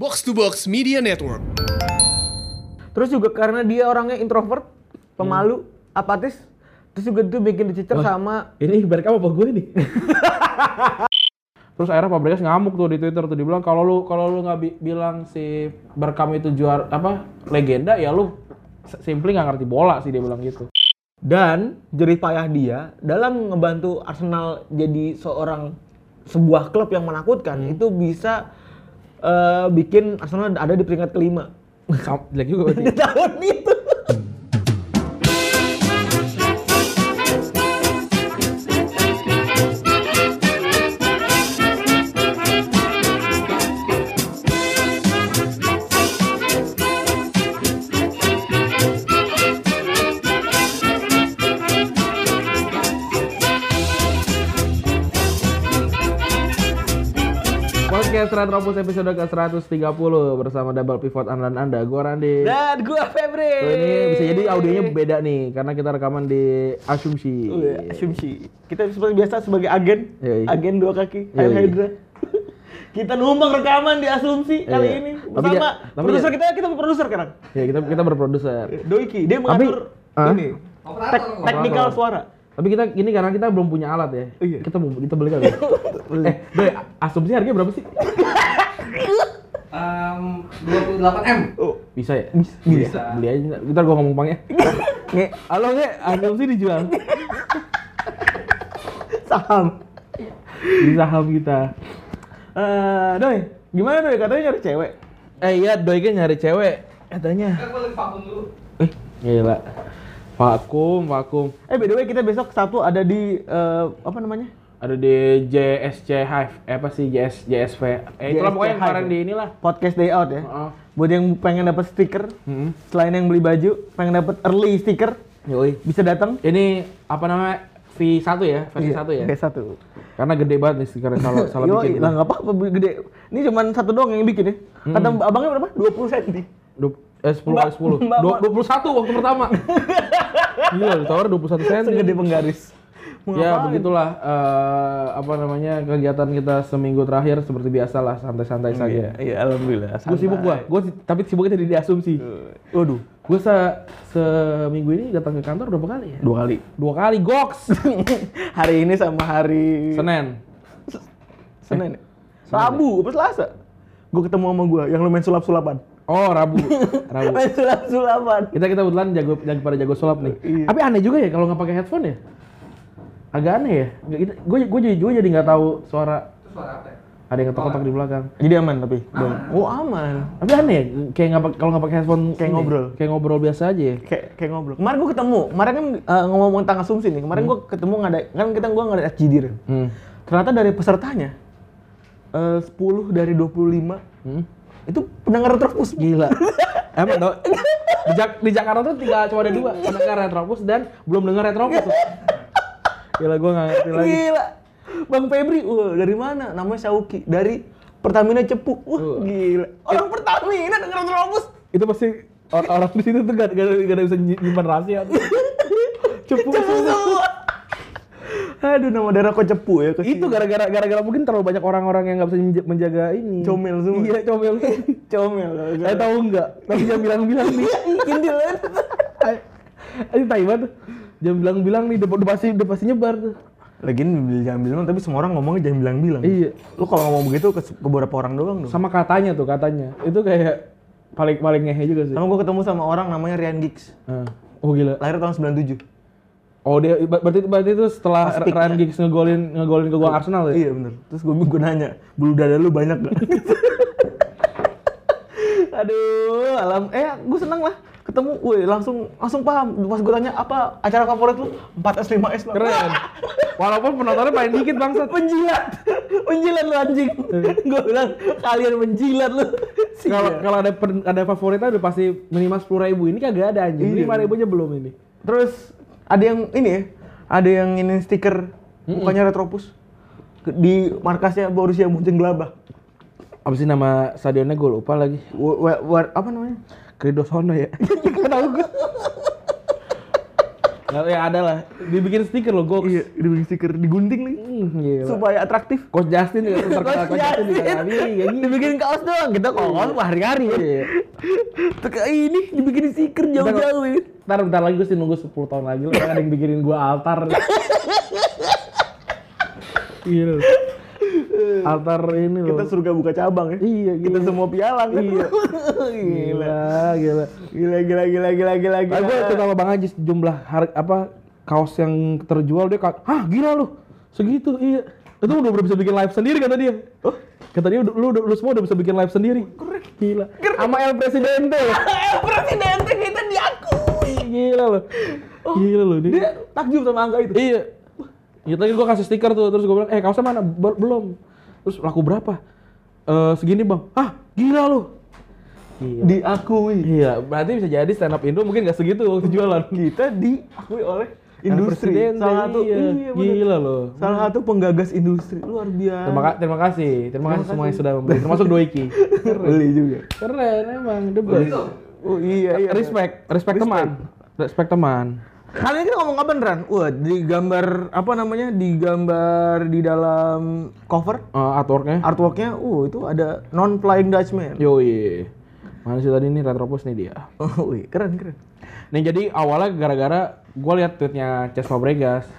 Box to Box Media Network. Terus juga karena dia orangnya introvert, pemalu, apatis, terus juga itu bikin dicecer sama Ini Berkam apa gue nih? Terus akhirnya Fabregas ngamuk tuh di Twitter tuh dibilang kalau lu kalau lu nggak bi- bilang si Berkam itu juara apa legenda ya lu simply nggak ngerti bola sih dia bilang gitu. dan jerih payah dia dalam ngebantu Arsenal jadi seorang sebuah klub yang menakutkan itu bisa eh, bikin Arsenal ada di peringkat kelima Jelek juga berarti. di tahun itu. Podcast Retropus episode ke-130 bersama Double Pivot andalan Anda. Gua Randi. Dan gua Febri. Tuh, ini bisa jadi audionya beda nih karena kita rekaman di Asumsi. Oh, iya, asumsi. Kita seperti biasa sebagai agen, Yoi. agen dua kaki, Yoi. Hydra. kita numpang rekaman di asumsi kali Iya. ini Tapi bersama ya- tapi produser ya- kita kita produser sekarang. Ya kita kita berproduser. Doiki, dia Tapi- mengatur Hah? ini tek, teknikal Operator. suara. Tapi kita ini karena kita belum punya alat ya. Iya. Kita belum kita beli kali. ya? eh, Doy, asumsi harganya berapa sih? Um, 28 m. Oh, Bisa ya? Bisa. Beli, beli aja. Ntar gua ngomong pangnya. nge Halo nge, asumsi dijual. saham. Di saham kita. Eh, Doi, gimana Doi? Katanya nyari cewek. Eh iya, Doy kan nyari cewek. Katanya. Kan gue lagi vakum dulu. Eh, gila. Vakum, vakum. Eh, by the way, kita besok Sabtu ada di eh, apa namanya? Ada di JSC Hive, eh, apa sih JS JSV? Eh itulah JSC pokoknya yang kemarin Hive di inilah. Podcast Day Out ya. Heeh. Buat yang pengen dapat stiker, Hmm. selain yang beli baju, pengen dapat early stiker, Yoi. bisa datang. Ini apa namanya? V1 ya, versi 1 ya. Iya, satu. Karena gede banget nih stikernya kalau salah Yo, bikin. lah nggak apa-apa gede. Ini cuma satu doang yang bikin ya. Kata abangnya berapa? 20 cm. Du- eh 10 Mbak- kali 10. Mbak- Du- 21 waktu pertama. Gila, ditawar 21 cm. Segede penggaris. Ya begitulah eh, apa namanya kegiatan kita seminggu terakhir seperti biasa lah santai-santai Iya, saja. iya, alhamdulillah. Gue sibuk gua, gua tapi sibuknya tadi di asumsi. Waduh, Gue se seminggu ini datang ke kantor berapa kali ya? dua kali. Dua kali goks. hari ini sama hari Senin. Senin. ya? Rabu, apa Selasa? Gue ketemu sama gue yang lu main sulap-sulapan. Oh Rabu. Rabu. Main sulap-sulapan. Kita kita kebetulan jago jago pada jago sulap nih. Iya. Tapi aneh juga ya kalau nggak pakai headphone ya. Agak aneh ya. Gue gue jadi gue jadi nggak tahu suara Itu suara apa ya? ada yang ketok-ketok di belakang. Jadi aman tapi. Oh aman. Tapi aneh ya, kayak nggak kalau nggak pakai headphone Kayak ini, ngobrol. kayak ngobrol biasa aja. ya. Kayak kayak ngobrol. Kemarin gue ketemu. Kemarin kan eh, ngomong tentang asumsi nih. Kemarin gue ketemu nggak ada kan kita gue nggak ada SGD. Hmm. Ternyata dari pesertanya eh 10 dari 25 Hmm. Itu pendengar terus Gila. Emang dong. Di, Jak- di Jakarta tuh tinggal cuma ada dua, pendengar Retropus dan belum dengar Retropus. tuh. Gila gue nggak ngerti lagi. Gila. Bang Febri, wah dari mana? Namanya Sauki. Dari Pertamina Cepu. Wah, Uh. gila. Orang Pertamina denger terobos. Itu pasti or- orang di situ tuh gak, gak, gak ada bisa nyimpan rahasia. Cepu. Cepu semua. Aduh, nama daerah kok Cepu ya. Itu gara-gara gara-gara mungkin terlalu banyak orang-orang yang nggak bisa menja- menjaga ini. Comel semua. Iya, comel. comel. Saya tahu enggak, tapi jangan bilang-bilang nih. Kindil kan. Ayo tai banget. Jangan bilang-bilang nih, udah, pasti udah pasti nyebar tuh. Lagian jangan bilang, tapi semua orang ngomongnya jangan bilang-bilang. Iya. Lu kalau ngomong begitu ke, ke beberapa orang doang dong. Sama katanya tuh, katanya. Itu kayak paling paling ngehe juga sih. Sama gue ketemu sama orang namanya Ryan Giggs. Ah. Oh gila. Lahir tahun 97. Oh dia ber- berarti berarti itu setelah. Ryan Giggs ngegolin ngegolin ke gawang Arsenal ya? Iya bener. Terus gue gue nanya, bulu dada lu banyak gak? Aduh, alam. Eh, gue seneng lah. Ketemu, woi langsung langsung paham. Pas gue tanya apa acara favorit lu? 4S 5S Bang. Keren. Walaupun penontonnya paling dikit bangsat. Menjilat, menjilat lu anjing. gue bilang kalian menjilat lu. Kalau Sial. kalau ada ada favoritnya udah pasti minimal sepuluh ribu. Ini kagak ada anjing. Iya. Lima ribunya belum ini. Terus ada yang ini ya, ada yang ini stiker mukanya Retropus di markasnya Borussia Mönchengladbach. Apa sih nama stadionnya gue lupa lagi. Wa- apa namanya? Kridosono ya. Kenapa gue? Ya ada lah. Dibikin stiker lo, Goks. Iya, dibikin stiker digunting nih. Gila. Supaya atraktif. Coach Justin juga terkenal Coach Justin juga gini. Dibikin kaos doang, kita hari-hari ya. Iya. Tuh kayak ini dibikin stiker jauh-jauh. Ntar bentar lagi gue sih nunggu 10 tahun lagi lah ada yang bikinin gua altar. Iya. Altar ini loh. Kita surga buka cabang ya. Iya, Kita gila. semua pialang kan. Iya. gila. Gila, gila. Gila gila gila gila gila gila. Nah, gue sama Bang Ajis jumlah har- apa kaos yang terjual dia kata, "Hah, gila lu. Segitu." Iya. Itu udah udah bisa bikin live sendiri kata dia. Oh, kata dia "Udah- lu, lu, lu semua udah bisa bikin live sendiri. Keren. Gila. Sama El Presidente. Eh, Presidente kita diakui. Gila lu. Gila lu dia. Dia takjub sama angka itu. Iya. Gitu lagi gue kasih stiker tuh, terus gue bilang, eh kaosnya mana? Belum. Terus laku berapa? Eh segini bang. Ah, gila lu. Iya. Diakui. Iya, berarti bisa jadi stand up Indo mungkin gak segitu waktu jualan. Kita diakui oleh industri. Salah satu iya. bener. Gila loh. Salah satu penggagas industri luar biasa. Terima, ka- terima kasih, terima, kasih semua yang sudah membeli, termasuk Doiki. Beli juga. Keren emang, the best. Oh iya iya. Respect, respect teman, respect teman. Kali ini kita ngomong apa beneran? Wah, di gambar apa namanya? Di gambar di dalam cover Eh, artworknya. artworknya, uh itu ada non flying Dutchman. Yoi. Mana sih tadi nih Retropus nih dia. Oh, wih, keren keren. Nih jadi awalnya gara-gara gue liat tweetnya Ces Fabregas.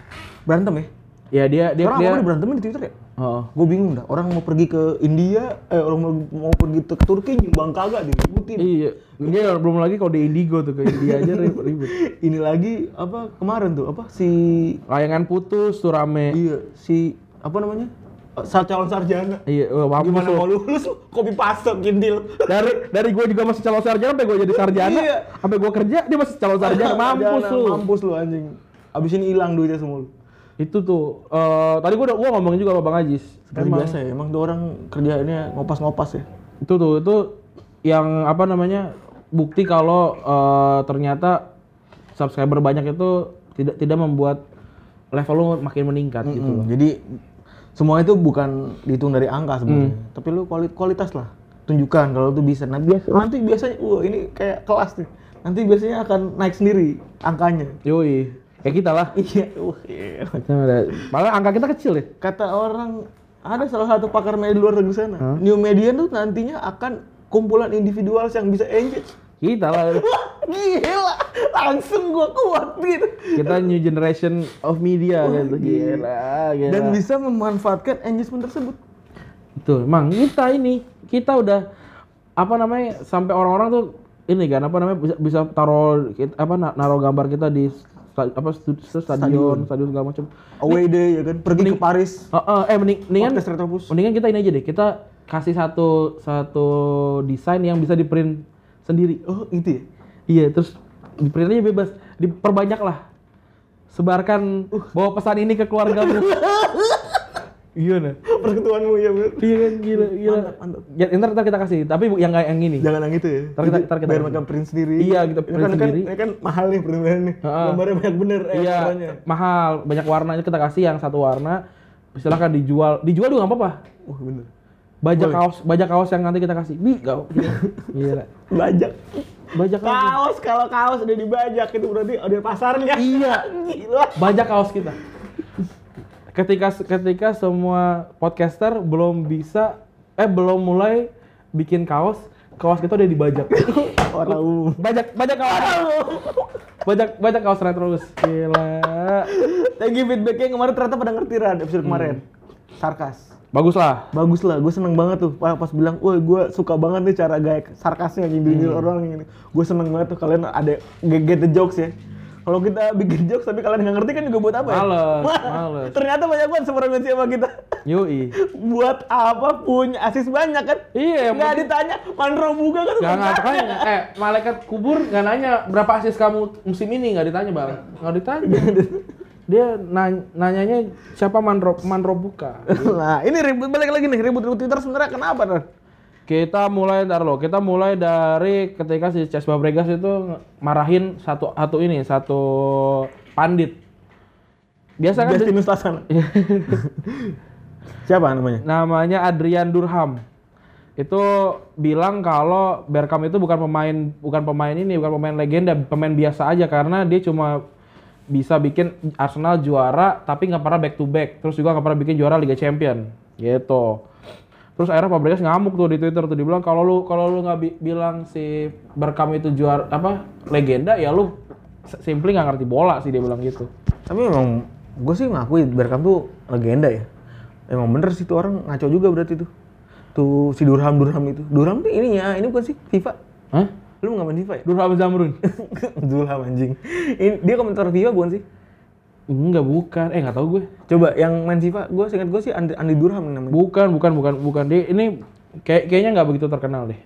Berantem ya? Ya dia dia Orang dia. apa berantemin di Twitter ya? Oh. Gue bingung dah. Orang mau pergi ke India, eh orang mau, mau pergi ke Turki nyumbang kagak diributin. Iya. Dia belum lagi kalau di Indigo tuh ke India aja ribet. ribet. Ini lagi apa kemarin tuh apa si Layangan putus tuh rame. iya si apa namanya? Eh, Sa calon sarjana. Iya, wah, mampus Gimana mau lulus lu? Kopi paste kintil. dari dari gue juga masih calon sarjana sampai gue jadi sarjana Iya. sampai gue kerja dia masih calon sarjana mampus lu Mampus lu anjing. Abis ini hilang duitnya semua. Itu tuh eh, tadi gue udah gua ngomongin juga sama bang Ajis Sekali Emang biasa ya, emang tuh orang kerjaannya ngopas-ngopas ya. itu tuh itu yang apa namanya bukti kalau eh, ternyata subscriber banyak itu tidak tidak membuat level lu makin meningkat gitu Mm, Jadi semua itu bukan dihitung dari angka sebenarnya, tapi lu kuali- kualitas lah. Tunjukkan kalau lu bisa. Nah, biasa, nanti biasanya wah ini kayak kelas nih. Nanti biasanya akan naik sendiri angkanya. yoi kayak kita lah Iya, malah angka kita kecil ya Kata orang ada salah satu pakar media di luar negeri sana. New media tuh nantinya akan kumpulan individual yang bisa engage. kita lah Wah, gila. Langsung gua kuat gitu. kita new generation of media gitu gila gila Dan bisa memanfaatkan engagement tersebut. Betul, emang kita ini kita udah apa namanya sampai orang-orang tuh ini kan apa namanya bisa, bisa taruh apa na- naruh gambar kita di sta- apa stu- stadion, stadion segala macam. Away day ya kan, pergi ke Paris. Oh, oh, eh mending, mendingan mendingan kita ini aja deh. Kita kasih satu satu desain yang bisa di print sendiri. Oh, itu ya. Iya, terus di print aja bebas, diperbanyak lah. Sebarkan bawa pesan ini ke keluargamu. Gimana? Persekutuanmu ya, Bro. Iya kan gila gila. Mantap, mantap. Ya, ntar, ntar kita kasih, tapi bu- yang kayak yang ini. Jangan yang itu ya. Ntar kita- ntar kita biar mereka print sendiri. Iya, kita Ini print kan, sendiri. Kan, ini kan mahal nih printan nih. Heeh. Gambarnya banyak bener eh, Iya, warnanya. mahal, banyak warnanya kita kasih yang satu warna. Silakan dijual, dijual juga nggak apa-apa. Wah, bener. Bajak Boleh. kaos, bajak kaos yang nanti kita kasih. Bi, gak Gila. Bajak. Bajak kaos. Kaos, kalau kaos udah dibajak itu berarti ada pasarnya. Iya. Gila. Bajak kaos kita. Ketika ketika semua podcaster belum bisa eh belum mulai bikin kaos, kaos kita udah dibajak. Orang umum. Bajak, bajak kaos. Bajak, bajak kaos terus. Gila. Thank you feedbacknya kemarin ternyata pada ngerti Ran episode kemarin. Sarkas. Bagus lah. Bagus lah, gue seneng banget tuh pas, pas bilang, woi gue suka banget nih cara gaya sarkasnya nyindir orang ini. Gue seneng banget tuh kalian ada get the jokes ya. Kalau kita bikin jokes tapi kalian nggak ngerti kan juga buat apa ya? Males, males. Ternyata banyak banget sefrekuensi sama kita. Yoi. buat apa punya asis banyak kan? Iya, Nggak penting- ditanya, Manro buka kan? Gak ngatakan, eh malaikat kubur nggak nanya berapa asis kamu musim ini nggak ditanya bang, nggak ditanya. Dia nanya, nanyanya siapa manro manro buka. nah, ini ribut balik lagi nih, ribut-ribut Twitter sebenarnya kenapa Ran? Kita mulai dari lo, kita mulai dari ketika si Ces Fabregas itu marahin satu satu ini satu pandit. Biasa kan Justinus Lasana. Siapa namanya? namanya Adrian Durham itu bilang kalau Bergkamp itu bukan pemain bukan pemain ini bukan pemain legenda pemain biasa aja karena dia cuma bisa bikin Arsenal juara tapi nggak pernah back to back. Terus juga nggak pernah bikin juara Liga Champion. Gitu. Terus akhirnya Fabregas ngamuk tuh di Twitter tuh dibilang kalau lu kalau lu nggak bi- bilang si Berkam itu juara apa legenda ya lu simply nggak ngerti bola sih dia bilang gitu. Tapi memang gue sih ngakui Bergkamp tuh legenda ya. Emang bener sih tuh orang ngaco juga berarti tuh. Tuh si Durham Durham itu. Durham tuh ininya, ini bukan sih FIFA. Hah? Lu nggak main FIFA ya? Durham Zamrun? Durham anjing. Ini, dia komentar FIFA bukan sih? Enggak bukan. Eh nggak tahu gue. Coba yang main FIFA, gue seingat gue sih Andi, Andi Durham namanya. Bukan, bukan, bukan, bukan. Dia ini kayak kayaknya nggak begitu terkenal deh.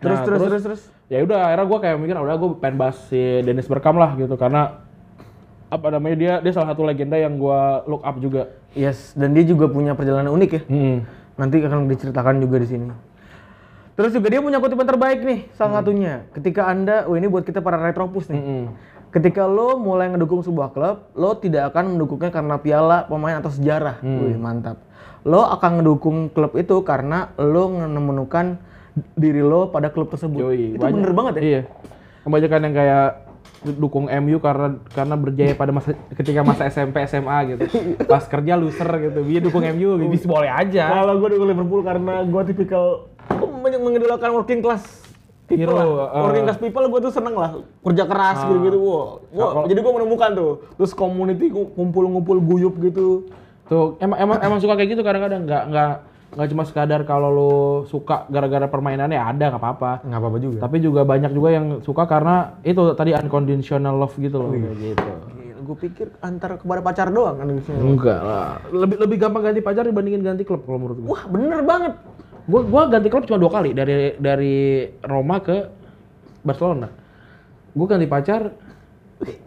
Terus, Nah, terus, terus, terus. Ya udah, akhirnya gue kayak mikir, udah gue pengen bahas si Dennis Bergkamp lah gitu karena apa namanya dia dia salah satu legenda yang gue look up juga. Yes, dan dia juga punya perjalanan unik ya. Hmm. Nanti akan diceritakan juga di sini. Terus juga dia punya kutipan terbaik nih, salah satunya. Ketika Anda, oh ini buat kita para retropus nih. Mm-mm. Ketika lo mulai ngedukung sebuah klub, lo tidak akan mendukungnya karena piala, pemain atau sejarah. Wih, mantap. Lo akan ngedukung klub itu karena lo menemukan diri lo pada klub tersebut. Yoi, itu banyak- bener banget ya? Iya. Kebanyakan yang kayak dukung MU karena karena berjaya pada masa ketika masa SMP SMA gitu. Pas kerja loser gitu. Dia dukung MU bisa boleh aja. Kalau gue dukung Liverpool karena gue tipikal mengidolakan working class people Hero, lah. uh. working class people gue tuh seneng lah kerja keras gitu-gitu. Wow. Gua- Kalau- jadi gue menemukan tuh. Terus community gu- kumpul-ngumpul guyup gitu. Tuh, emang emang emang suka kayak gitu kadang-kadang nggak nggak nggak cuma sekadar kalau lo suka gara-gara permainannya ada nggak apa-apa. Nggak apa-apa juga. Tapi juga banyak juga yang suka karena itu tadi unconditional love gitu loh kayak gitu. Gue pikir antar kepada pacar doang kan gitu. Enggak lah. Lebih lebih gampang ganti pacar dibandingin ganti klub kalau menurut gue. Wah bener banget. Gua gua ganti klub cuma dua kali dari dari Roma ke Barcelona. Gua ganti pacar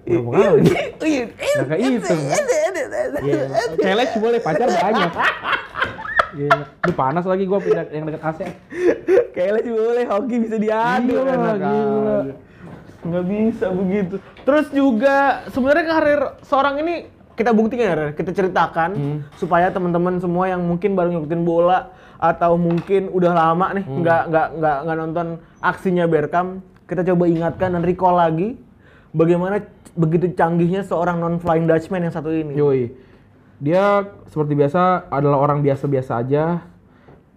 berapa kali? Nggak kehitung. Iya. Celek boleh pacar banyak. Iya. Ini panas lagi gua pindah yang dekat AC. Kayaknya sih boleh hoki bisa diadu. Iya enak gila. aja. Nggak bisa begitu. Terus juga sebenarnya karir seorang ini kita buktikan ya, kita ceritakan Hmm. supaya teman-teman semua yang mungkin baru ngikutin bola atau mungkin udah lama nih Hmm. nggak nggak nggak nggak nonton aksinya Berkam, kita coba ingatkan dan recall lagi bagaimana begitu canggihnya seorang non flying Dutchman yang satu ini. Yoi. Dia seperti biasa adalah orang biasa-biasa aja.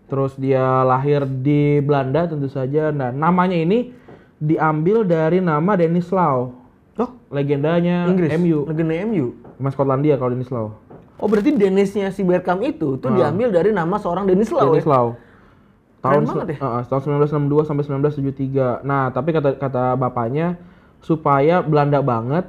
Terus dia lahir di Belanda tentu saja. Nah, namanya ini diambil dari nama Dennis Lau. Oh, Legendanya Inggris. MU. Legenda MU. Mas Skotlandia kalau Dennis Lau. Oh berarti Dennisnya si Bergkamp itu tuh diambil dari nama seorang Dennis Lau Dennis ya? Lau. Tahun Keren banget ya. uh, tahun 1962 sampai 1973. Nah, tapi kata kata bapaknya supaya Belanda banget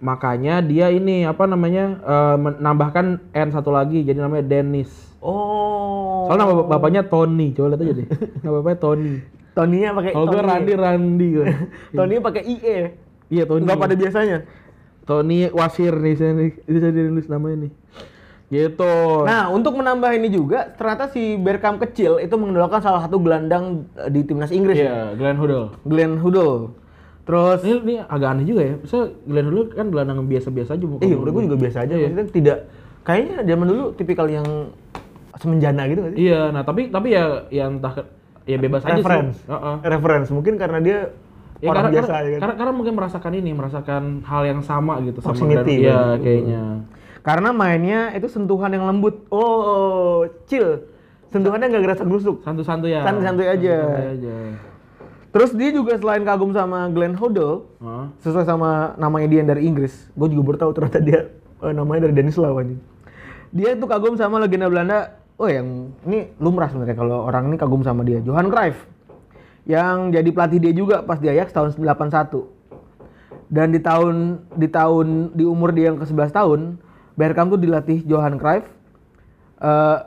makanya dia ini apa namanya uh, menambahkan N satu lagi jadi namanya Dennis. Oh. Soalnya nama bap- bapaknya Tony, coba lihat aja deh. Nama bapaknya Tony. Tony-nya pakai Kalau gue Tony. Randy Randy gue. Tony-nya pakai IE. Iya Tony. Enggak pada biasanya. Tony Wasir nih saya nih. Itu saya nulis namanya nih. Gitu. Nah, untuk menambah ini juga, ternyata si Bergkamp kecil itu mengidolakan salah satu gelandang eh, di timnas Inggris ya. Iya, Glenn Hoddle. Glenn Hoddle. Terus Ini, ini agak aneh juga ya. Bisa Glenn Hoddle kan gelandang yang biasa-biasa aja. Iya, menurut gue juga biasa aja. Maksudnya tidak kayaknya zaman dulu tipikal yang semenjana gitu sih? Iya, nah tapi tapi ya ya entah ya bebas aja Reference. sih. Heeh. Reference mungkin karena dia Ya, orang karena, biasa karena, ya kan. karena, karena mungkin merasakan ini, merasakan hal yang sama gitu sama Proximity, kan? kayaknya. Karena mainnya itu sentuhan yang lembut. Oh, chill. Sentuhannya nggak gerasa gerusuk. Santu-santu ya. Santuy-santuy aja. Santuy aja. Terus dia juga selain kagum sama Glenn Hoddle, Heeh. sesuai sama namanya dia yang dari Inggris. Gue juga baru tahu ternyata dia eh, namanya dari Dennis Lau anjing. Dia tuh kagum sama legenda Belanda. Oh yang ini lumrah sebenarnya kalau orang ini kagum sama dia. Johan Cruyff. Yang jadi pelatih dia juga pas di Ajax tahun 81. Dan di tahun di tahun di umur dia yang ke-11 tahun, Bergkamp tuh dilatih Johan Cruyff eh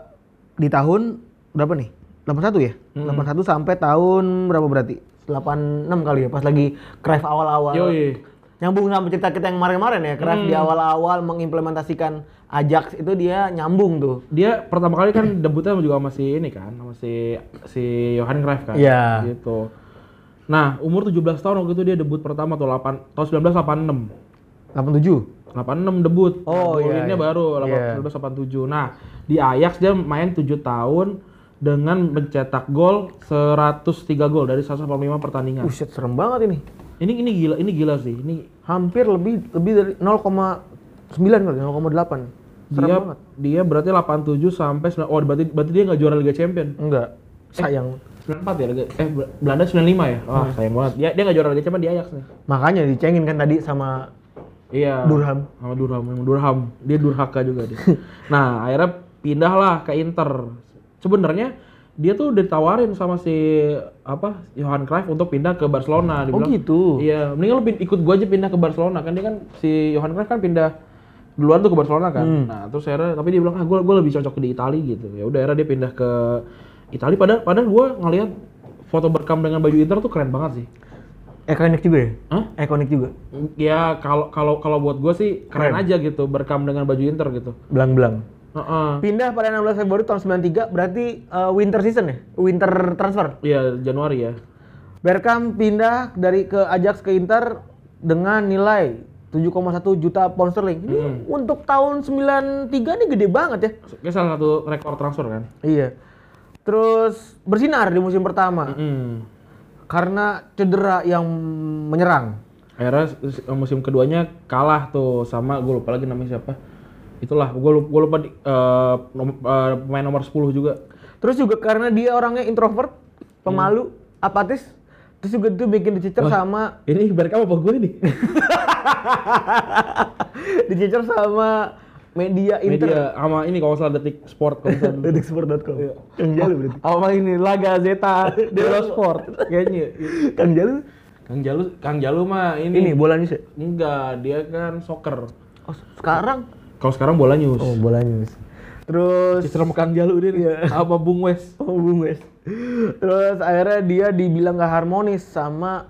di tahun berapa nih? 81 ya? 81 sampai tahun berapa berarti? 86 kali ya pas lagi Cruyff awal-awal. Yoi. Nyambung sama cerita kita yang kemarin-kemarin ya, Cruyff di awal-awal mengimplementasikan Ajax itu dia nyambung tuh. Dia pertama kali kan debutnya juga sama si ini kan, sama si Johan Cruyff kan. Iya. Gitu. Nah, umur 17 tahun waktu itu dia debut pertama tuh 8 tahun 1986. 87. 86 debut. Oh, Nah, iya, iya. baru Iya. 1987. Nah, di Ajax dia main 7 tahun dengan mencetak gol 103 gol dari 185 pertandingan. Buset, serem banget ini. Ini ini gila, ini gila sih. Ini Hampir lebih lebih dari 0,9 kali, 0,8. Serem dia banget. dia berarti 87 sampai 9 oh berarti berarti dia nggak juara Liga Champion. Enggak. Sayang. 94 ya Liga eh Bel- Belanda 95 ya. Wah, sayang banget. Dia dia nggak juara Liga Champion di Ajax nih. Makanya dicengin kan tadi sama Iya. Durham. Sama Durham, emang Durham. Dia Durhaka juga dia. nah, akhirnya pindahlah ke Inter. Sebenarnya dia tuh ditawarin sama si apa Johan Cruyff untuk pindah ke Barcelona. Dia Oh, bilang, gitu? Iya, mendingan lu ikut gua aja pindah ke Barcelona kan dia kan si Johan Cruyff kan pindah duluan tuh ke Barcelona kan. Hmm. Nah, terus akhirnya tapi dia bilang ah gua gua lebih cocok di Italia gitu. Ya udah akhirnya dia pindah ke Italia padahal padahal gua ngelihat foto berkam dengan baju Inter tuh keren banget sih. Ikonik juga ya? Hah? Ikonik juga. Ya kalau kalau kalau buat gue sih keren, Keren. aja gitu berkam dengan baju Inter gitu. Belang-belang. Heeh. Pindah pada 16 Februari tahun 93 berarti eh, winter season ya? Winter transfer. Iya Januari ya. Bergkamp pindah dari ke Ajax ke Inter dengan nilai 7,1 juta pound sterling. Ini untuk tahun 93 nih gede banget ya. Kayak salah satu rekor transfer kan. Iya. Terus bersinar di musim pertama Mm. karena cedera yang menyerang. Akhirnya musim keduanya kalah tuh sama gue lupa lagi namanya siapa. Itulah gue lupa, gua lupa di, eh, nom- eh, pemain nomor 10 juga. Terus juga karena dia orangnya introvert, pemalu, apatis. Terus juga itu bikin dicecer sama Ini berkam apa gue nih? dicecer sama media Inter. Media sama ini kalau salah detik sport kalau salah. Detiksport.com. Kang Jalu berarti. Sama ini Laga Zeta Delo Sport kayaknya. Kang Jalu Kang Jalu Kang Jalu mah ini, ini bola ya? enggak, dia kan soccer. Oh, sekarang Kalau sekarang bola news. Oh, bola news. Terus Citra Kang Jalu dia nih. Apa Bung Wes? Oh, Bung Wes. Terus akhirnya dia dibilang gak harmonis sama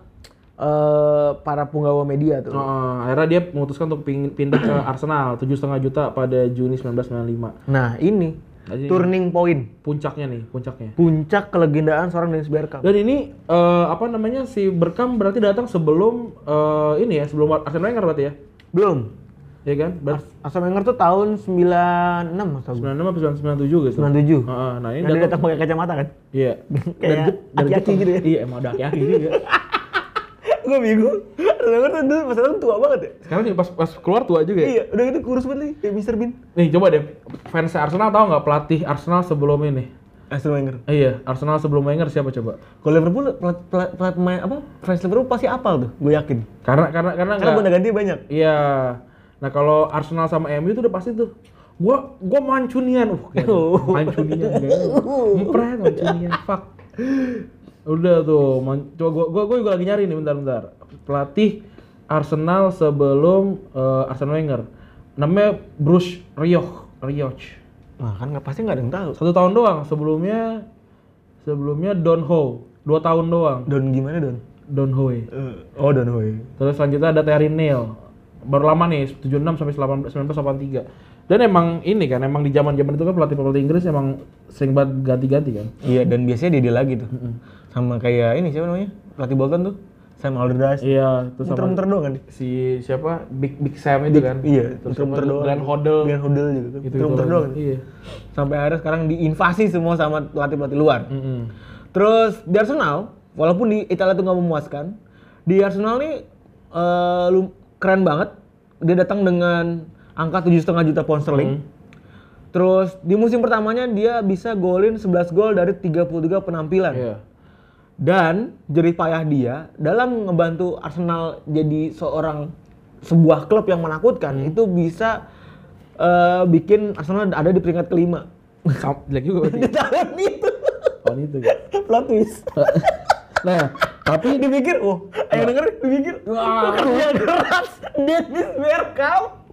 eh, para penggawa media tuh. Oh, akhirnya dia memutuskan untuk pindah ke Arsenal 7,5 juta pada Juni 1995. Nah, ini Jadi- turning point, Puncaknya nih, puncaknya. puncak kelegendaan seorang Dennis Bergkamp. Dan ini eh, apa namanya si Berkam berarti datang sebelum eh, ini ya, sebelum Arsene Wenger berarti ya? Belum. Ya kan? Berarti Arsene Wenger tuh tahun 96 atau 96 apa 97 gitu. 97. Heeh, nah ini datang datang pakai kacamata kan? Iya. Kayak aki-aki gitu ya. Iya, emang ada aki-aki juga. Gue bingung. Wenger tuh dulu pas datang tua banget ya. Sekarang pas pas keluar tua juga ya. Iya, udah gitu kurus banget nih, kayak Mr. Bean. Nih, coba deh fans Arsenal tahu nggak pelatih Arsenal sebelum ini? Arsene Wenger. Eh, iya, Arsenal sebelum Wenger siapa coba? Kalau Liverpool pelat pelat pelat main apa? Fans Liverpool pasti apal tuh, gue yakin. Karena karena karena Karena gonta ganti banyak. Iya. Nah kalau Arsenal sama MU tuh udah pasti tuh. Gua gua mancunian. Uh, Oh. mancunian. Empret mancunian. Fuck. Udah tuh. Man, coba gua, gua gua juga lagi nyari nih bentar-bentar. Pelatih Arsenal sebelum eh, Arsene Wenger. Namanya Bruce Rioch. Rioch. Nah, kan nggak pasti nggak ada yang tahu. Satu tahun doang. Sebelumnya sebelumnya Don Ho. Dua tahun doang. Don gimana Don? Don Howe. oh Don Hoy. Terus selanjutnya ada Terry Neal. Baru lama nih, 76 sampai 18 1983. Dan emang ini kan, emang di zaman-zaman itu kan pelatih-pelatih Inggris emang sering banget ganti-ganti kan. Iya, dan biasanya dia, lagi tuh. Sama kayak ini siapa namanya? Pelatih Bolton tuh. Sam Allardyce. Iya, terus sama Muter-muter doang kan si siapa Big Big Sam itu kan. Iya, terus sama. Glenn Hoddle. Glenn Hoddle juga kan. Gitu, Muter-muter doang. Iya. Sampai akhirnya sekarang diinvasi semua sama pelatih-pelatih luar. Mm-mm. Terus di Arsenal, walaupun di Italia tuh nggak memuaskan, di Arsenal nih lu keren banget. Dia datang dengan angka 7,5 juta pound sterling. Terus di musim pertamanya dia bisa golin 11 gol dari 33 penampilan. Iya. Dan jerih payah dia dalam ngebantu Arsenal jadi seorang sebuah klub yang menakutkan itu bisa eh, bikin Arsenal ada di peringkat kelima. Jelek juga berarti. Di tahun itu. Tahun itu kan. Plot twist. Nah, tapi dipikir, oh, ayo denger, dipikir, wah, kerja keras, Dennis Bergkamp,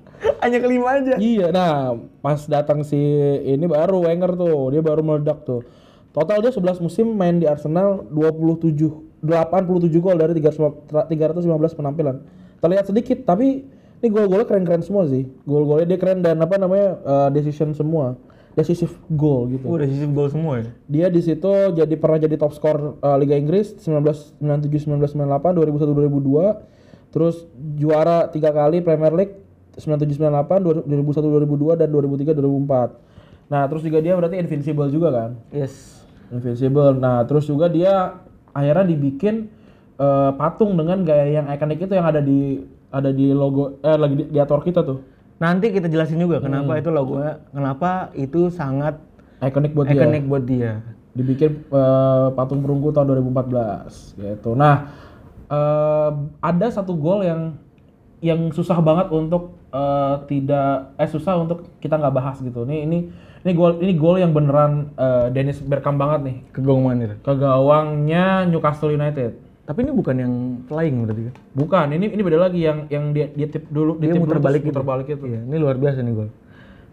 hanya kelima aja. Iya, nah pas datang si ini baru Wenger tuh, dia baru meledak tuh. Total dia 11 musim main di Arsenal 27 87 gol dari 300 315 penampilan. Terlihat sedikit tapi ini gol-golnya keren-keren semua sih. Gol-golnya dia keren dan apa namanya eh, decision semua. Decisive goal gitu. udah sisi gol semua ya. Dia di situ jadi pernah jadi top skor uh, Liga Inggris 1997 1998 2001 2002 terus juara tiga kali Premier League 97 98 2001 2002 dan 2003 2004 nah terus juga dia berarti invincible juga kan Yes. Invincible. Nah, terus juga dia akhirnya dibikin eh, patung dengan gaya yang ikonik itu yang ada di ada di logo eh lagi di, di ator kita tuh. Nanti kita jelasin juga kenapa itu logonya, kenapa itu sangat Ikonik buat dia. buat dia. Dibikin eh, patung perunggu tahun 2014 gitu. Nah, eh, ada satu gol yang yang susah banget untuk eh, tidak eh susah untuk kita nggak bahas gitu. Ini ini ini gol ini gol yang beneran eh, Dennis Bergkamp banget nih Ke itu? ke gawangnya Newcastle United. Tapi ini bukan yang flying berarti kan? Bukan, ini ini beda lagi yang yang dia dia tip dulu Dia ditip muter dulu, balik muter balik itu. Iya, ini luar biasa nih gol.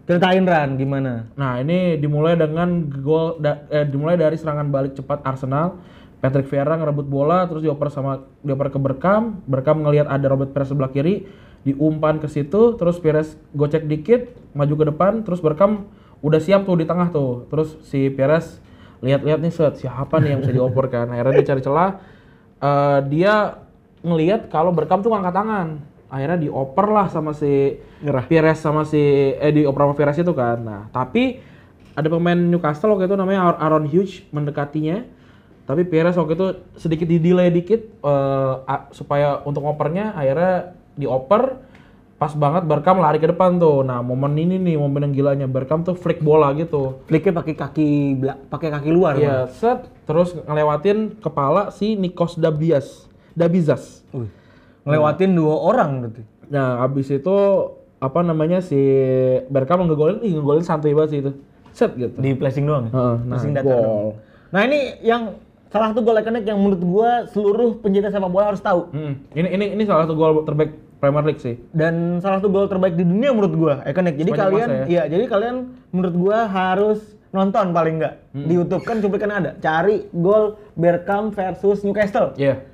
Ceritain Ran gimana? Nah, ini dimulai dengan gol da- eh, dimulai dari serangan balik cepat Arsenal. Patrick Vieira ngerebut bola terus dioper sama dioper ke Berkam. Berkam ngelihat ada Robert Pires sebelah kiri, diumpan ke situ, terus Pires gocek dikit, maju ke depan, terus Berkam udah siap tuh di tengah tuh. Terus si Pires lihat-lihat nih set siapa nih yang bisa dioper kan. Akhirnya dia cari celah. Eh, dia ngelihat kalau Berkam tuh ngangkat tangan. Akhirnya dioper lah sama si Nyerah. Pires sama si eh di oper sama Pires itu kan. Nah, tapi ada pemain Newcastle waktu itu namanya Ar- Aaron Hughes mendekatinya. Tapi Pires waktu itu sedikit di delay dikit a- supaya untuk ngopernya akhirnya dioper pas banget Berkam lari ke depan tuh. Nah, momen ini nih momen yang gilanya Berkam tuh flick bola gitu. Flicknya pakai kaki pakai kaki luar. Iya, set terus ngelewatin kepala si Nikos Dabias. Dabizas. Ngelewatin dua orang berarti. Nah, abis itu apa namanya si Berkam ngegolin, ih ngegolin santai banget sih itu. Set gitu. Di flashing doang ya? Heeh, nah, Flashing datar gol. doang. Nah, ini yang salah satu gol ikonik yang menurut gua seluruh pencinta sepak bola harus tahu. Hmm, Ini ini ini salah satu gol terbaik Premier League sih. Dan salah satu gol terbaik di dunia menurut gua ikonik. Jadi Sepanjang kalian ya? iya, jadi kalian menurut gua harus nonton paling enggak di YouTube kan cuplikan ada. Cari gol Bergkamp versus Newcastle. Iya.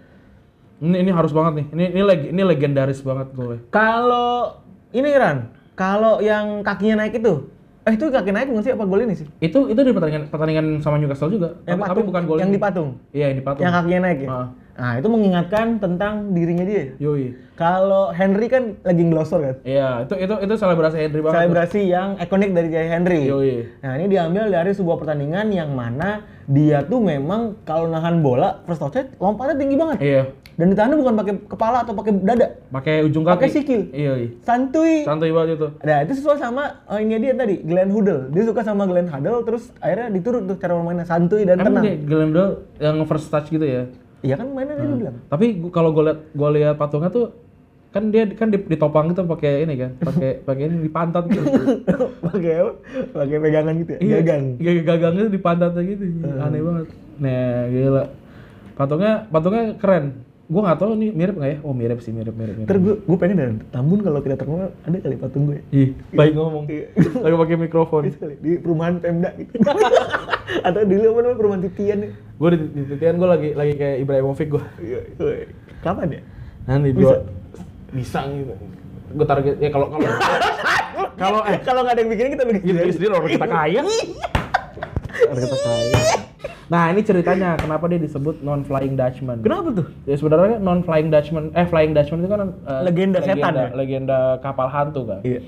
Ini ini harus banget nih. Ini ini leg, ini legendaris banget golnya. Kalau ini Ran, kalau yang kakinya naik itu, eh itu kaki naik bukan sih apa gol ini sih? Itu itu di pertandingan pertandingan sama Newcastle juga. Yang tapi, tapi bukan gol yang ini. di patung. Iya, yang di patung. Yang kakinya naik ya. Ah. Nah, itu mengingatkan tentang dirinya dia. Yoi. Kalau Henry kan lagi ngelosor kan. Iya, itu itu itu selebrasi Henry banget. tuh. Selebrasi yang ikonik dari Henry. Yoi. Nah, ini diambil dari sebuah pertandingan yang mana dia tuh memang kalau nahan bola first touch lompatnya tinggi banget. Iya. Dan ditahannya bukan pakai kepala atau pakai dada. Pakai ujung kaki. Pakai sikil. Iya, iya. Santuy. Santai banget itu. Nah, itu sesuai sama oh, ini dia tadi, Glenn Hoddle. Dia suka sama Glenn Hoddle terus akhirnya diturut tuh cara mainnya santuy dan Emang tenang. dia Glenn Dole yang first touch gitu ya. Iya kan mainnya dia bilang. Tapi gua- kalau gue liat gue liat patungnya tuh kan dia kan di- ditopang gitu pakai ini kan, pakai pakai ini di pantat gitu. pakai? Pakai pegangan gitu ya. Iya, Gagang. Iya, gagangnya di pantatnya gitu. Aneh banget. Nah, gila. Patungnya patungnya keren. Gue nggak tahu nih mirip nggak ya? Oh mirip sih, mirip mirip. mirip. Ntar gue, gue pengen dan Tambun kalau tidak terkenal ada kali patung gue. Ih, baik ngomong. Lagi pakai mikrofon. Di perumahan Pemda gitu. Atau di apa namanya perumahan titian ya. Gue di, di titian gue lagi lagi kayak Ibrahimovic gue. Iya, iya. Kapan ya? Nanti Bisa. bisa gitu. Gue target ya kalau kalau kalau eh Kalau nggak ada yang bikin kita bikin sendiri orang kita kaya. Orang kita kaya. Nah ini ceritanya kenapa dia disebut non flying Dutchman. Kenapa tuh? Ya sebenarnya non flying Dutchman, eh flying Dutchman itu kan eh, Legenda setan ya? legenda kapal hantu kan. Iya.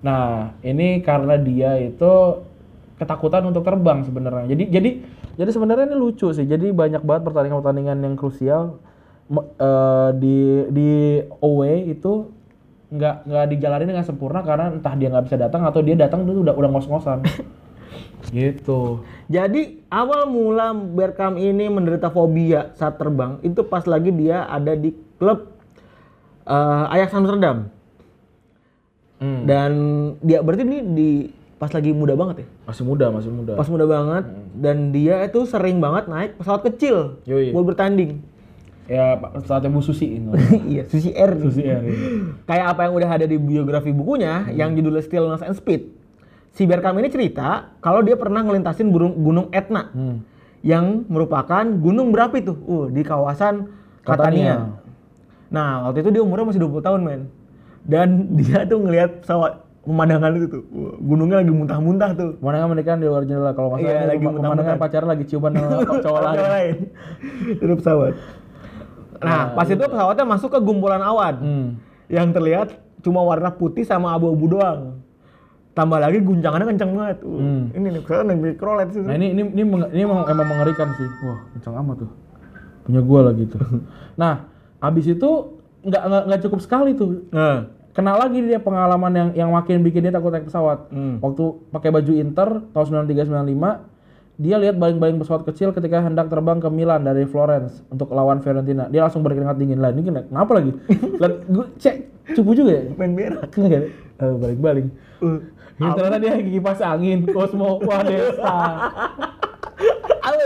Nah ini karena dia itu ketakutan untuk terbang sebenarnya. Jadi jadi jadi sebenarnya ini lucu sih. Jadi banyak banget pertandingan-pertandingan yang krusial eh, di di away itu nggak nggak dijalanin dengan sempurna karena entah dia nggak bisa datang atau dia datang itu udah udah ngos-ngosan. gitu. Jadi awal mula Bergkamp ini menderita fobia saat terbang itu pas lagi dia ada di klub eh, Ajax Amsterdam. Hmm. Dan dia berarti ini di pas lagi muda banget ya. Masih muda, masih muda. Pas muda banget dan dia itu sering banget naik pesawat kecil Yoi. buat bertanding. Ya Pak, saatnya Bu Susi ini. iya, Susi Air. Susi Air, iya. Kayak apa yang udah ada di biografi bukunya yang judulnya Stillness and Speed. Si Bergkamp ini cerita kalau dia pernah ngelintasin burung, gunung Etna Hmm. yang merupakan gunung berapi tuh uh, di kawasan Catania. Catania. Nah, waktu itu dia umurnya masih 20 tahun, men. Dan dia tuh ngelihat pesawat pemandangan itu tuh. Wah, gunungnya lagi muntah-muntah tuh. Pemandangan menikah di luar jendela kalau nggak salah Iya, lagi pema- pemandangan pacaran lagi ciuman sama cowok lain. Itu pesawat. Nah, pas itu pesawatnya masuk ke gumpulan awan Hmm. yang terlihat cuma warna putih sama abu-abu doang. Tambah lagi guncangannya kenceng banget. Uh, Hmm. Ini nih, naik mikrolet sih. Nah ini ini ini, ini emang, emang mengerikan sih. Wah kencang amat tuh. Punya gua lagi tuh. Nah abis itu nggak nggak cukup sekali tuh. Nah, Kenal lagi dia pengalaman yang yang makin bikin dia takut naik pesawat. Hmm. Waktu pakai baju Inter tahun 93 95 dia lihat baling-baling pesawat kecil ketika hendak terbang ke Milan dari Florence untuk lawan Fiorentina. Dia langsung berkeringat dingin lah. Ini kena- kenapa lagi? Lihat gue cek cupu juga ya. main merah. Enggak, eh, balik-balik. Uh, Ya, ternyata dia kipas angin, Cosmo Wadesa.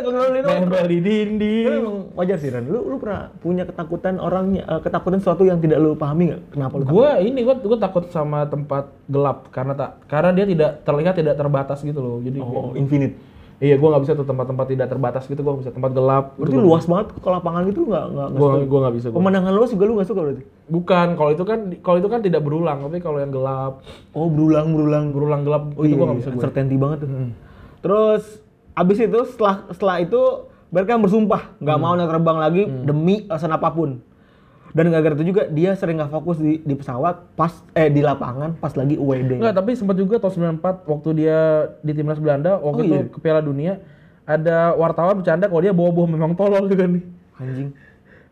kalau lu Nempel di dinding. emang wajar sih Ran. Lu lu pernah punya ketakutan orangnya eh, ketakutan sesuatu yang tidak lu pahami nggak? Kenapa lu? Gue ini gue gue takut sama tempat gelap karena tak karena dia tidak terlihat tidak terbatas gitu loh. Jadi kayak- Oh, infinite. Iya gue nggak bisa tuh tempat-tempat tidak terbatas gitu gue nggak bisa tempat gelap. Berarti luas banget ke lapangan gitu nggak nggak Gue gue nggak bisa. Gua. Pemandangan luas juga lu nggak suka berarti? Bukan kalau itu kan kalau itu kan tidak berulang tapi kalau yang gelap Oh berulang berulang. berulang gelap Oh itu iya, gue nggak bisa gue. uncertainty banget tuh. Terus abis itu setelah setelah itu mereka bersumpah nggak mau naik terbang lagi demi alasan apa pun. Dan gara-gara itu juga dia sering nggak fokus di, di pesawat pas eh di lapangan pas lagi UWD. Enggak, tapi sempat juga tahun 94 waktu dia di timnas Belanda waktu Oh, itu iya. ke Piala Dunia ada wartawan bercanda kalau dia bawa-bawa memang tolol juga nih. Anjing.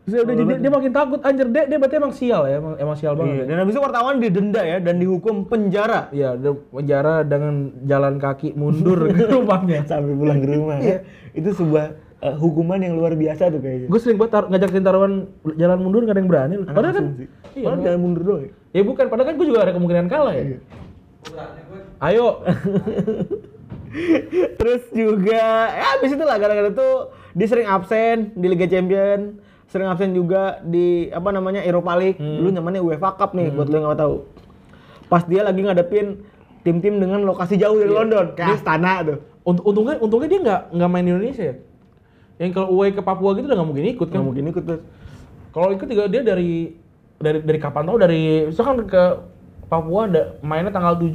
Terus dia, udah jadi- dia makin takut anjir dia dia berarti emang sial ya, emang, emang sial Iya. banget. ya. Dan habis itu wartawan didenda ya dan dihukum penjara Iya, penjara dengan jalan kaki mundur ke rumahnya. sampai pulang ke rumah. ya. Itu sebuah eh, hukuman yang luar biasa tuh kayaknya. Gue sering banget tar- ngajakin taruhan jalan mundur gak ada yang berani. Anak Padahal kan, iya, Padahal jangan mundur doang. ya. ya bukan, padahal kan gue juga ada kemungkinan kalah ya. Ayo, Terus juga ya habis itu lah gara-gara itu dia sering absen di Liga Champion, sering absen juga di apa namanya Europa League. Dulu namanya UEFA Cup nih buat lo yang nggak tahu. Pas dia lagi ngadepin tim-tim dengan lokasi jauh dari London, kayak Astana tuh. Unt- untungnya untungnya dia nggak nggak main di Indonesia ya. Yang kalau away ke Papua gitu udah nggak mungkin ikut kan. Nggak mungkin ikut. Kalau ikut juga dia dari dari dari kapan tau dari misalkan ke Papua ada mainnya tanggal 7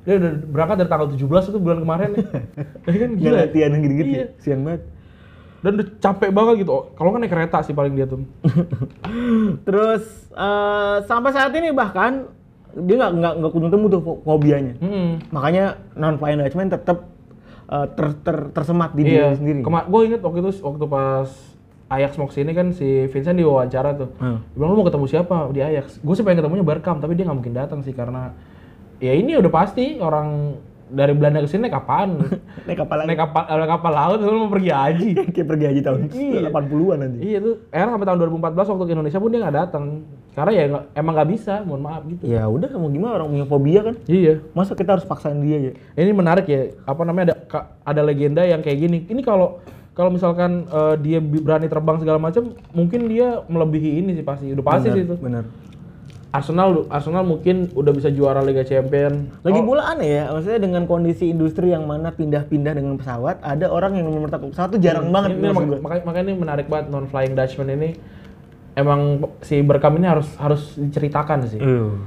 dia udah berangkat dari tanggal 17 itu bulan kemarin ya. Ya kan Gila, latihan yang gitu-gitu Iya. ya. Sian banget. Dan udah capek banget gitu. Kalau kan naik kereta sih paling dia tuh. Terus eh, sampai saat ini bahkan dia nggak nggak nggak kunjung temu tuh fo- fobianya. Hmm. Makanya non flying Dutchman tetap eh, ter, ter, tersemat di Iya. diri sendiri. Kema gue inget waktu itu waktu pas Ajax mau ke sini kan si Vincent diwawancara tuh. Hmm. Dia bilang lu mau ketemu siapa di Ajax? Gue sih pengen ketemunya Barkam tapi dia nggak mungkin datang sih karena ya ini udah pasti orang dari Belanda ke sini naik apaan? Naik kapal lagi. naik kapal naik kapal laut lu mau pergi haji. Kayak pergi haji tahun Iya. 80-an nanti. iya tuh, era sampai tahun 2014 waktu ke Indonesia pun dia nggak datang. Karena ya emang nggak bisa, mohon maaf gitu. Ya udah kamu gimana orang punya fobia kan? Iya. Masa kita harus paksain dia ya? Ini menarik ya, apa namanya ada ada legenda yang kayak gini. Ini kalau kalau misalkan eh, dia berani terbang segala macam, mungkin dia melebihi ini sih pasti. Udah pasti sih itu. Benar. Arsenal Arsenal mungkin udah bisa juara Liga Champion. Lagi Oh, pula aneh ya, maksudnya dengan kondisi industri yang mana pindah-pindah dengan pesawat, ada orang yang nomor satu pesawat tuh jarang banget. ini, mak- makanya, makanya ini menarik banget non flying Dutchman ini. Emang si Berkam ini harus harus diceritakan sih. Iya.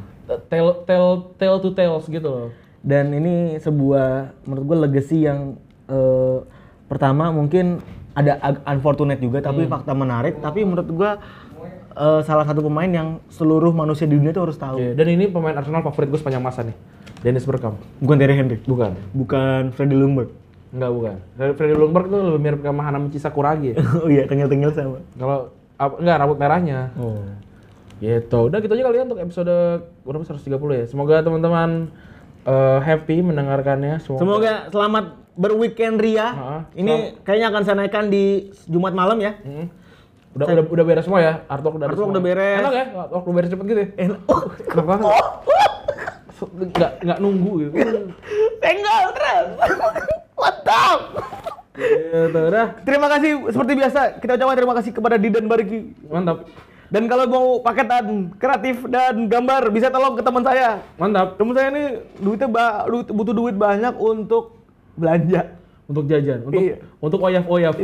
Tell tell tell to tales gitu loh. Dan ini sebuah menurut gue legacy yang eh, pertama mungkin ada unfortunate juga, tapi fakta menarik. Tapi menurut gua eh, salah satu pemain yang seluruh manusia di dunia tuh harus tahu. Iya, Dan ini pemain Arsenal favorit gue sepanjang masa nih. Dennis Bergkamp. Bukan Terry Henry, Bukan. bukan Freddy Ljungberg. Enggak, bukan. Freddy Ljungberg tuh lebih mirip sama Hanamichi Sakuragi oh iya, tengil-tengil sama. Kalau enggak rambut merahnya. Oh. Gitu. Udah gitu aja kali ya untuk episode berapa 130 ya. Semoga teman-teman eh, happy mendengarkannya. Semoga, Semoga selamat berweekend Ria. Ha-ha. Ini kayaknya akan saya naikkan di Jumat malam ya. Hmm. Udah, udah udah beres semua ya. Artwork udah Artwork udah beres. Enak ya? Artwork udah beres cepet gitu ya. Enak. Oh, Enak banget. Enggak enggak nunggu gitu. Tenggol terus. Mantap. Gitu udah. Terima kasih seperti biasa kita ucapkan terima kasih kepada Didan Bariki. Mantap. Dan kalau mau paketan kreatif dan gambar bisa tolong ke teman saya. Mantap. Teman saya ini duitnya ba- butuh duit banyak untuk belanja. Untuk jajan, untuk Iya. untuk oyaf-oyaf.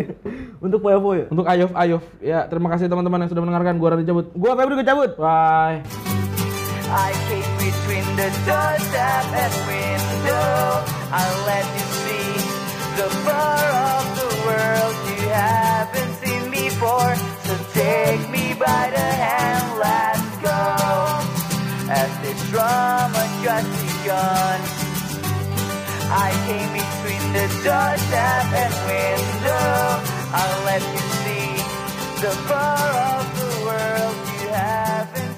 Untuk foya-foya. Untuk ayof-ayof. Ya, terima kasih teman-teman yang sudah mendengarkan. Gua Randy cabut. Gua Febri gue cabut. Bye. I came between the doorstep and window. I let you see the fur of the world you haven't seen before. So take me by the hand, let's go. As this drama just begun. I came between the door, tap, and window. I'll let you see the far of the world you haven't.